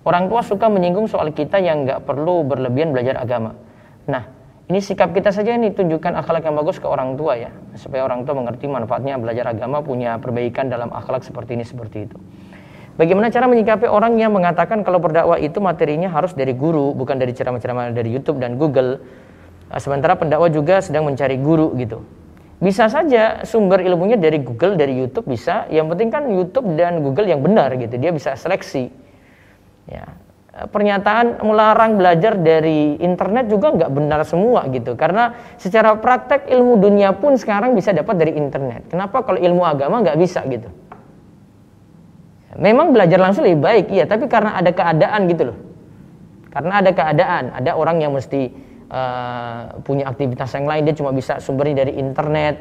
Orang tua suka menyinggung soal kita yang nggak perlu berlebihan belajar agama. Nah, ini sikap kita saja ini tunjukkan akhlak yang bagus ke orang tua ya, supaya orang tua mengerti manfaatnya belajar agama punya perbaikan dalam akhlak seperti ini seperti itu. Bagaimana cara menyikapi orang yang mengatakan kalau berdakwah itu materinya harus dari guru, bukan dari ceramah-ceramah dari YouTube dan Google. Eh, Sementara pendakwah juga sedang mencari guru gitu. Bisa saja sumber ilmunya dari Google, dari YouTube bisa. Yang penting kan YouTube dan Google yang benar gitu. Dia bisa seleksi. Ya, pernyataan melarang belajar dari internet juga nggak benar semua gitu. Karena secara praktek ilmu dunia pun sekarang bisa dapat dari internet. Kenapa kalau ilmu agama nggak bisa gitu? Memang belajar langsung lebih baik, iya. Tapi karena ada keadaan gitu loh. Karena ada keadaan, ada orang yang mesti eh, punya aktivitas yang lain, dia cuma bisa sumbernya dari internet.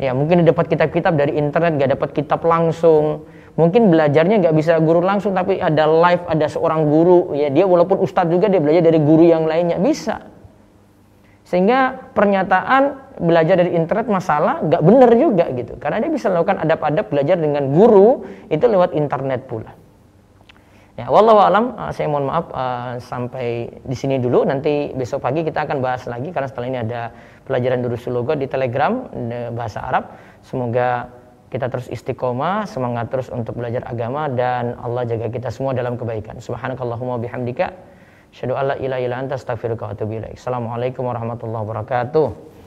Ya mungkin dapat kitab-kitab dari internet, nggak dapat kitab langsung. Mungkin belajarnya nggak bisa guru langsung, tapi ada live, ada seorang guru. Ya dia walaupun ustadz juga dia belajar dari guru yang lainnya bisa. Sehingga pernyataan belajar dari internet masalah nggak benar juga gitu. Karena dia bisa melakukan adab-adab belajar dengan guru itu lewat internet pula. Ya, wallahu alam, uh, saya mohon maaf uh, sampai di sini dulu. Nanti besok pagi kita akan bahas lagi karena setelah ini ada pelajaran Durusul Logo di Telegram de- bahasa Arab. Semoga kita terus istiqomah, semangat terus untuk belajar agama dan Allah jaga kita semua dalam kebaikan. Subhanakallahumma bihamdika asyhadu an la ilaha illa anta astaghfiruka wa atubu. Assalamualaikum warahmatullahi wabarakatuh.